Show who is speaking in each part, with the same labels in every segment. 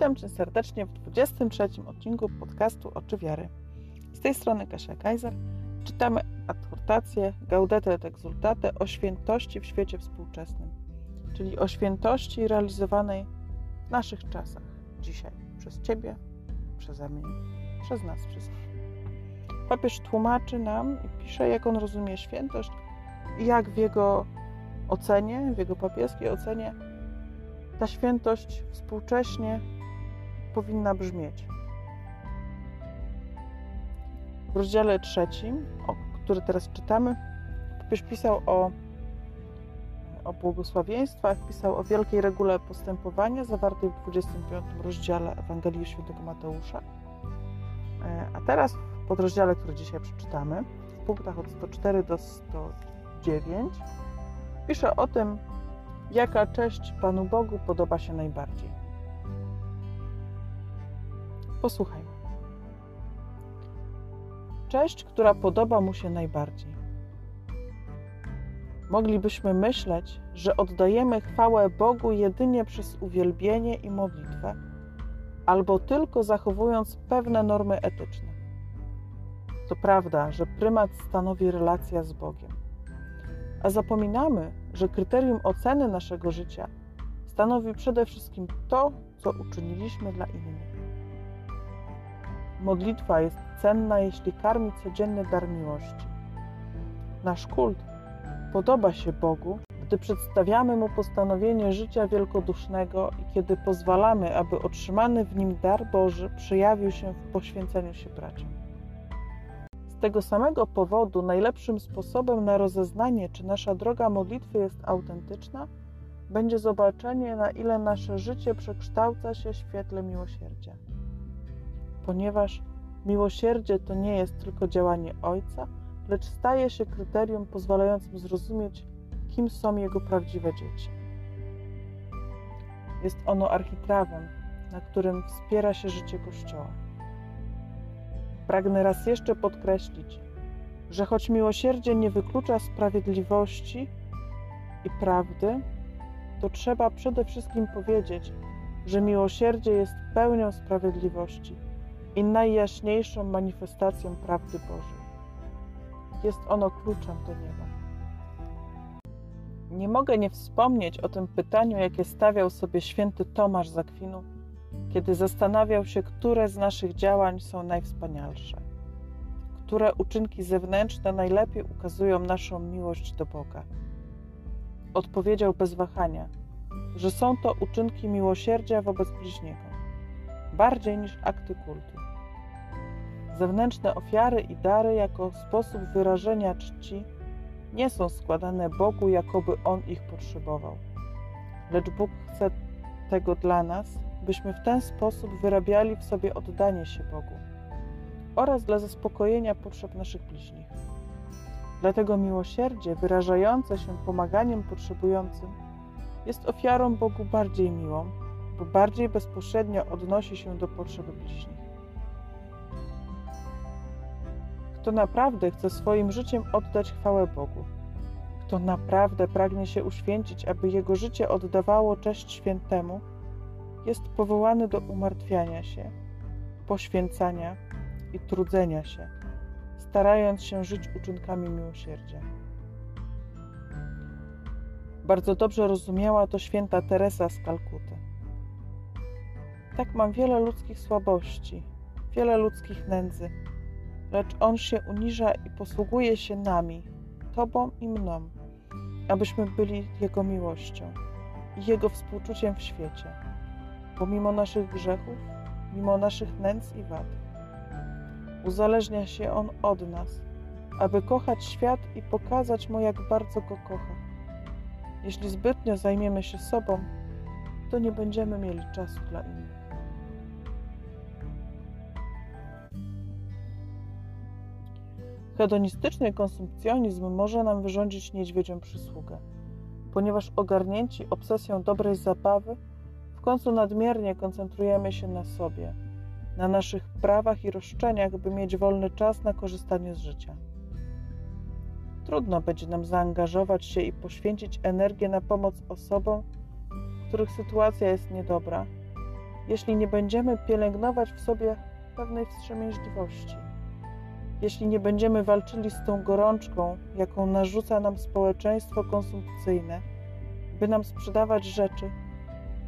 Speaker 1: Witam Cię serdecznie w 23 odcinku podcastu Oczy Wiary. Z tej strony Kasia Kaiser. Czytamy adhortację Gaudete et Exultate o świętości w świecie współczesnym, czyli o świętości realizowanej w naszych czasach, dzisiaj, przez Ciebie, przeze mnie, przez nas wszystkich. Papież tłumaczy nam i pisze, jak on rozumie świętość i jak w jego ocenie, w jego papieskiej ocenie, ta świętość współcześnie powinna brzmieć. W rozdziale trzecim, o, który teraz czytamy, papież pisał o, o błogosławieństwach, pisał o wielkiej regule postępowania zawartej w 25 rozdziale Ewangelii Świętego Mateusza. E, a teraz w podrozdziale, który dzisiaj przeczytamy, w punktach od 104 do 109, pisze o tym, jaka cześć Panu Bogu podoba się najbardziej. Posłuchajmy. Cześć, która podoba mu się najbardziej. Moglibyśmy myśleć, że oddajemy chwałę Bogu jedynie przez uwielbienie i modlitwę, albo tylko zachowując pewne normy etyczne. To prawda, że prymat stanowi relacja z Bogiem. A zapominamy, że kryterium oceny naszego życia stanowi przede wszystkim to, co uczyniliśmy dla innych. Modlitwa jest cenna, jeśli karmi codzienny dar miłości. Nasz kult podoba się Bogu, gdy przedstawiamy Mu postanowienie życia wielkodusznego i kiedy pozwalamy, aby otrzymany w nim dar Boży przejawił się w poświęceniu się braciom. Z tego samego powodu najlepszym sposobem na rozeznanie, czy nasza droga modlitwy jest autentyczna, będzie zobaczenie, na ile nasze życie przekształca się w świetle miłosierdzia ponieważ miłosierdzie to nie jest tylko działanie Ojca, lecz staje się kryterium pozwalającym zrozumieć, kim są Jego prawdziwe dzieci. Jest ono architrawem, na którym wspiera się życie Kościoła. Pragnę raz jeszcze podkreślić, że choć miłosierdzie nie wyklucza sprawiedliwości i prawdy, to trzeba przede wszystkim powiedzieć, że miłosierdzie jest pełnią sprawiedliwości i najjaśniejszą manifestacją prawdy Bożej. Jest ono kluczem do nieba. Nie mogę nie wspomnieć o tym pytaniu, jakie stawiał sobie święty Tomasz z Akwinu, kiedy zastanawiał się, które z naszych działań są najwspanialsze, które uczynki zewnętrzne najlepiej ukazują naszą miłość do Boga. Odpowiedział bez wahania, że są to uczynki miłosierdzia wobec bliźniego bardziej niż akty kultu. Zewnętrzne ofiary i dary jako sposób wyrażenia czci nie są składane Bogu, jakoby On ich potrzebował. Lecz Bóg chce tego dla nas, byśmy w ten sposób wyrabiali w sobie oddanie się Bogu oraz dla zaspokojenia potrzeb naszych bliźnich. Dlatego miłosierdzie wyrażające się pomaganiem potrzebującym jest ofiarą Bogu bardziej miłą, bo bardziej bezpośrednio odnosi się do potrzeby bliźnich. Kto naprawdę chce swoim życiem oddać chwałę Bogu, kto naprawdę pragnie się uświęcić, aby jego życie oddawało cześć świętemu, jest powołany do umartwiania się, poświęcania i trudzenia się, starając się żyć uczynkami miłosierdzia. Bardzo dobrze rozumiała to święta Teresa z Kalkuty. Tak mam wiele ludzkich słabości, wiele ludzkich nędzy, lecz On się uniża i posługuje się nami, Tobą i mną, abyśmy byli Jego miłością i Jego współczuciem w świecie, pomimo naszych grzechów, mimo naszych nędz i wad. Uzależnia się On od nas, aby kochać świat i pokazać Mu, jak bardzo Go kocha. Jeśli zbytnio zajmiemy się sobą, to nie będziemy mieli czasu dla innych. Hedonistyczny konsumpcjonizm może nam wyrządzić niedźwiedzią przysługę, ponieważ ogarnięci obsesją dobrej zabawy, w końcu nadmiernie koncentrujemy się na sobie, na naszych prawach i roszczeniach, by mieć wolny czas na korzystanie z życia. Trudno będzie nam zaangażować się i poświęcić energię na pomoc osobom, których sytuacja jest niedobra, jeśli nie będziemy pielęgnować w sobie pewnej wstrzemięźliwości, jeśli nie będziemy walczyli z tą gorączką, jaką narzuca nam społeczeństwo konsumpcyjne, by nam sprzedawać rzeczy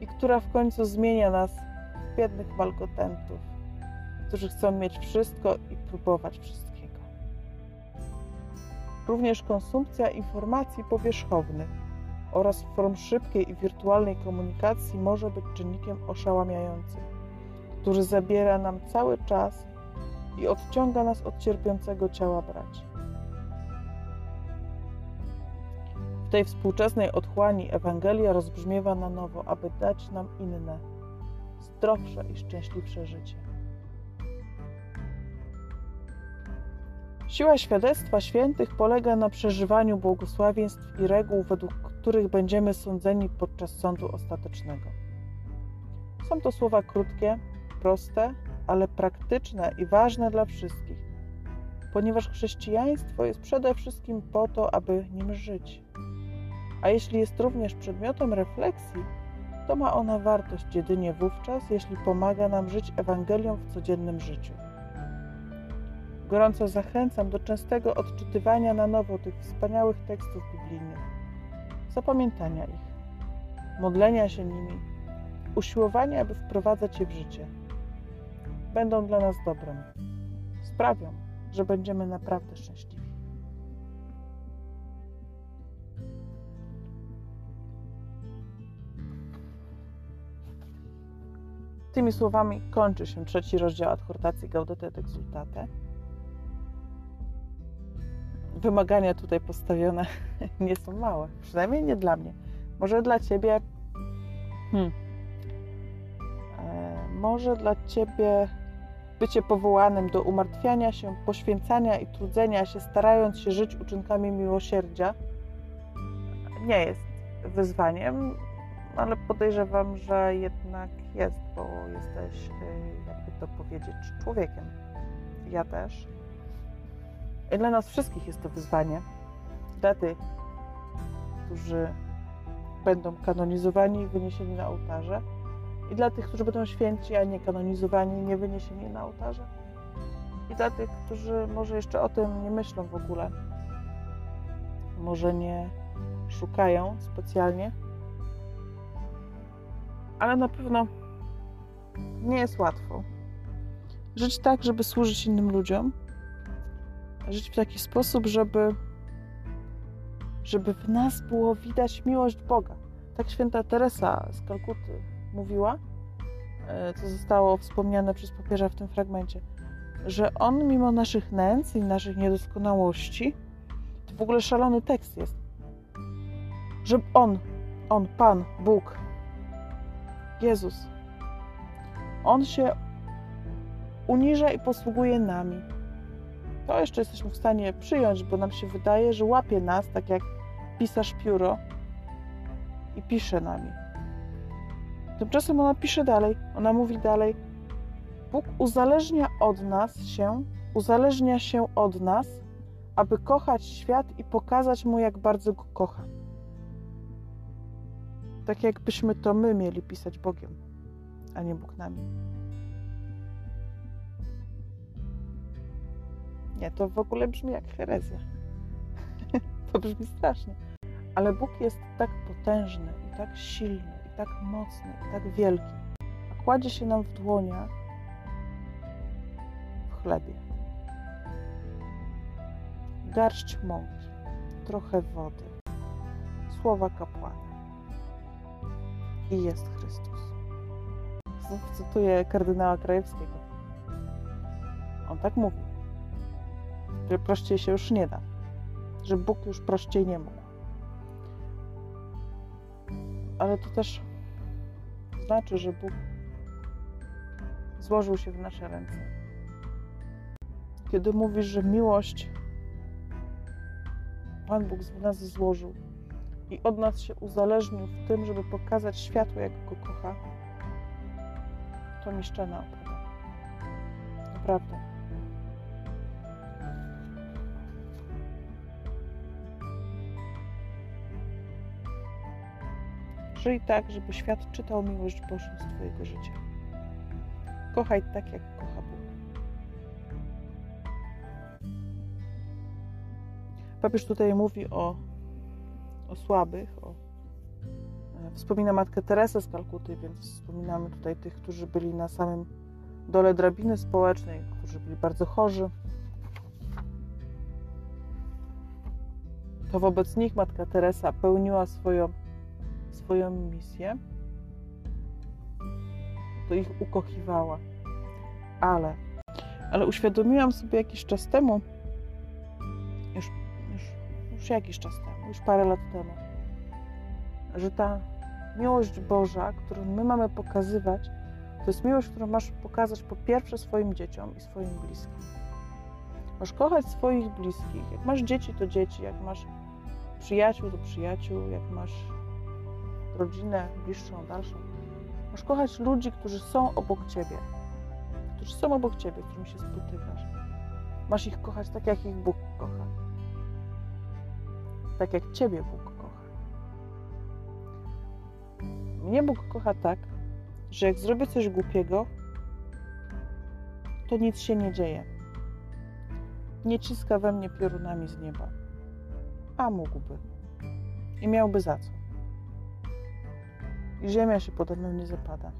Speaker 1: i która w końcu zmienia nas w biednych malkotentów, którzy chcą mieć wszystko i próbować wszystkiego. Również konsumpcja informacji powierzchownych oraz form szybkiej i wirtualnej komunikacji może być czynnikiem oszałamiającym, który zabiera nam cały czas i odciąga nas od cierpiącego ciała braci. W tej współczesnej otchłani Ewangelia rozbrzmiewa na nowo, aby dać nam inne, zdrowsze i szczęśliwsze życie. Siła świadectwa świętych polega na przeżywaniu błogosławieństw i reguł, według których będziemy sądzeni podczas sądu ostatecznego. Są to słowa krótkie, proste, ale praktyczne i ważne dla wszystkich, ponieważ chrześcijaństwo jest przede wszystkim po to, aby nim żyć. A jeśli jest również przedmiotem refleksji, to ma ona wartość jedynie wówczas, jeśli pomaga nam żyć Ewangelią w codziennym życiu. Gorąco zachęcam do częstego odczytywania na nowo tych wspaniałych tekstów biblijnych, zapamiętania ich, modlenia się nimi, usiłowania, aby wprowadzać je w życie. Będą dla nas dobrem. Sprawią, że będziemy naprawdę szczęśliwi. Tymi słowami kończy się trzeci rozdział adhortacji Gaudete et Exultate wymagania tutaj postawione nie są małe. Przynajmniej nie dla mnie. Może dla ciebie. Hmm, e, może dla ciebie bycie powołanym do umartwiania się, poświęcania i trudzenia się, starając się żyć uczynkami miłosierdzia, nie jest wyzwaniem, ale podejrzewam, że jednak jest, bo jesteś, e, jakby to powiedzieć, człowiekiem. Ja też. I dla nas wszystkich jest to wyzwanie. Dla tych, którzy będą kanonizowani i wyniesieni na ołtarze, i dla tych, którzy będą święci, a nie kanonizowani nie wyniesieni na ołtarze, i dla tych, którzy może jeszcze o tym nie myślą w ogóle, może nie szukają specjalnie, ale na pewno nie jest łatwo żyć tak, żeby służyć innym ludziom żyć w taki sposób, żeby, żeby w nas było widać miłość Boga. Tak święta Teresa z Kalkuty mówiła, e, co zostało wspomniane przez papieża w tym fragmencie, że on mimo naszych nędz i naszych niedoskonałości, to w ogóle szalony tekst jest, że on, on, Pan, Bóg, Jezus, on się uniża i posługuje nami to jeszcze jesteśmy w stanie przyjąć, bo nam się wydaje, że łapie nas, tak jak pisarz pióro i pisze nami. Tymczasem ona pisze dalej, ona mówi dalej. Bóg uzależnia od nas się, uzależnia się od nas, aby kochać świat i pokazać mu, jak bardzo go kocha. Tak jakbyśmy to my mieli pisać Bogiem, a nie Bóg nami. Nie, to w ogóle brzmi jak herezja. to brzmi strasznie. Ale Bóg jest tak potężny i tak silny tak mocny tak wielki, a kładzie się nam w dłoniach w chlebie. Garść mąki, trochę wody, słowa kapłana. I jest Chrystus. Znów cytuję kardynała Krajewskiego. On tak mówi że prościej się już nie da, że Bóg już prościej nie mógł. Ale to też znaczy, że Bóg złożył się w nasze ręce. Kiedy mówisz, że miłość Pan Bóg w nas złożył i od nas się uzależnił w tym, żeby pokazać światło, jak go kocha, to mi szczena opada. Naprawdę. Żyj tak, żeby świat czytał miłość Bożą z Twojego życia. Kochaj tak, jak kocha Bóg. Papież tutaj mówi o, o słabych, o, e, wspomina matkę Teresę z Kalkuty, więc wspominamy tutaj tych, którzy byli na samym dole drabiny społecznej, którzy byli bardzo chorzy. To wobec nich matka Teresa pełniła swoją, swoją misję to ich ukochiwała. Ale, ale uświadomiłam sobie jakiś czas temu, już, już, już jakiś czas temu, już parę lat temu, że ta miłość Boża, którą my mamy pokazywać, to jest miłość, którą masz pokazać po pierwsze swoim dzieciom i swoim bliskim. Masz kochać swoich bliskich. Jak masz dzieci, to dzieci. Jak masz przyjaciół, to przyjaciół. Jak masz rodzinę bliższą, dalszą, Masz kochać ludzi, którzy są obok ciebie, którzy są obok ciebie, z którymi się spotykasz. Masz ich kochać tak, jak ich Bóg kocha. Tak, jak ciebie Bóg kocha. Mnie Bóg kocha tak, że jak zrobię coś głupiego, to nic się nie dzieje. Nie ciska we mnie piorunami z nieba. A mógłby. I miałby za co i ziemia się pode mną nie zapada.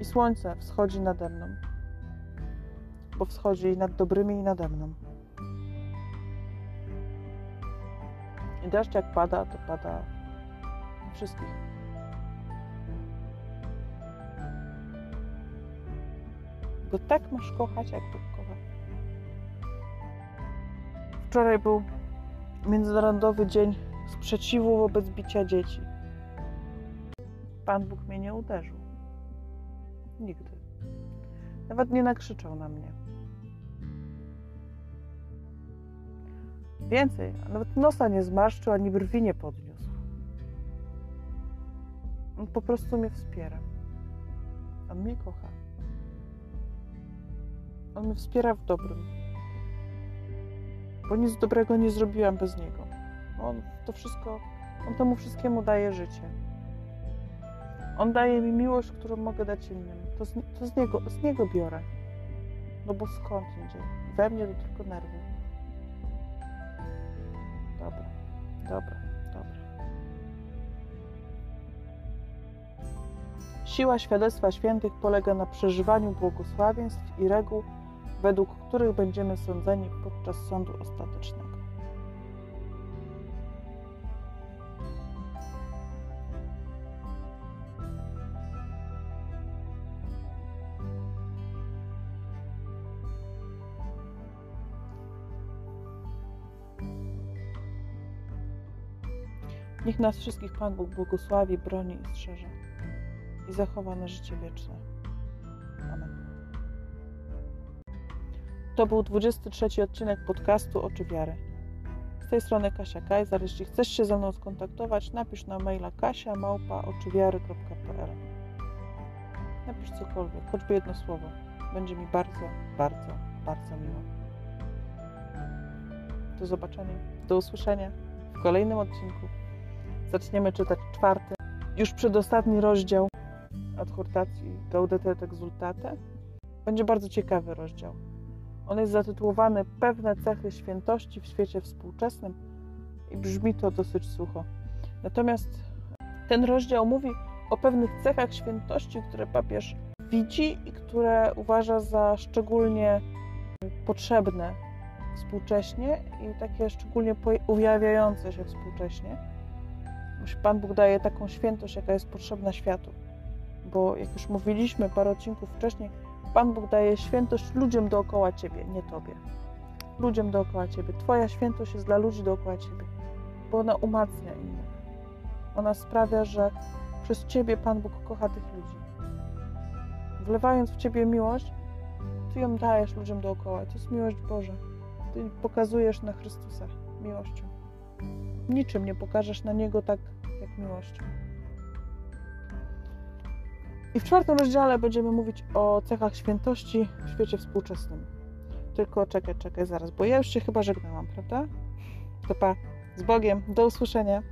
Speaker 1: I słońce wschodzi nade mną, bo wschodzi nad dobrymi i nade mną. I deszcz jak pada, to pada wszystkich. Bo tak masz kochać, jak kocha. Wczoraj był Międzynarodowy Dzień Sprzeciwu wobec bicia dzieci. Pan Bóg mnie nie uderzył. Nigdy. Nawet nie nakrzyczał na mnie. Więcej, nawet nosa nie zmarszczył, ani brwi nie podniósł. On po prostu mnie wspiera. On mnie kocha. On mnie wspiera w dobrym. Bo nic dobrego nie zrobiłam bez niego. On to wszystko, on temu wszystkiemu daje życie. On daje mi miłość, którą mogę dać innym. To z, to z, niego, z niego biorę. No bo skąd indziej? We mnie to tylko nerwy. Dobra, dobra, dobra. Siła świadectwa świętych polega na przeżywaniu błogosławieństw i reguł, według których będziemy sądzeni podczas sądu ostatecznego. Niech nas wszystkich Pan Bóg błogosławi, broni i strzeże i zachowa na życie wieczne. Amen. To był 23 odcinek podcastu Oczy Wiary. Z tej strony Kasia Kajzar. Jeśli chcesz się ze mną skontaktować, napisz na maila kasia małpa Napisz cokolwiek, choćby jedno słowo. Będzie mi bardzo, bardzo, bardzo miło. Do zobaczenia, do usłyszenia w kolejnym odcinku zaczniemy czytać czwarty, już przedostatni rozdział adhortacji Gaudete et Exultate. Będzie bardzo ciekawy rozdział. On jest zatytułowany Pewne cechy świętości w świecie współczesnym i brzmi to dosyć sucho. Natomiast ten rozdział mówi o pewnych cechach świętości, które papież widzi i które uważa za szczególnie potrzebne współcześnie i takie szczególnie ujawiające się współcześnie Pan Bóg daje taką świętość, jaka jest potrzebna światu. Bo jak już mówiliśmy parę odcinków wcześniej, Pan Bóg daje świętość ludziom dookoła Ciebie, nie Tobie. Ludziom dookoła Ciebie. Twoja świętość jest dla ludzi dookoła Ciebie, bo ona umacnia innych. Ona sprawia, że przez Ciebie Pan Bóg kocha tych ludzi. Wlewając w Ciebie miłość, Ty ją dajesz ludziom dookoła. To jest miłość Boża. Ty pokazujesz na Chrystusa miłością niczym nie pokażesz na niego tak jak miłością. I w czwartym rozdziale będziemy mówić o cechach świętości w świecie współczesnym. Tylko czekaj, czekaj zaraz, bo ja już się chyba żegnałam, prawda? To pa, z Bogiem, do usłyszenia.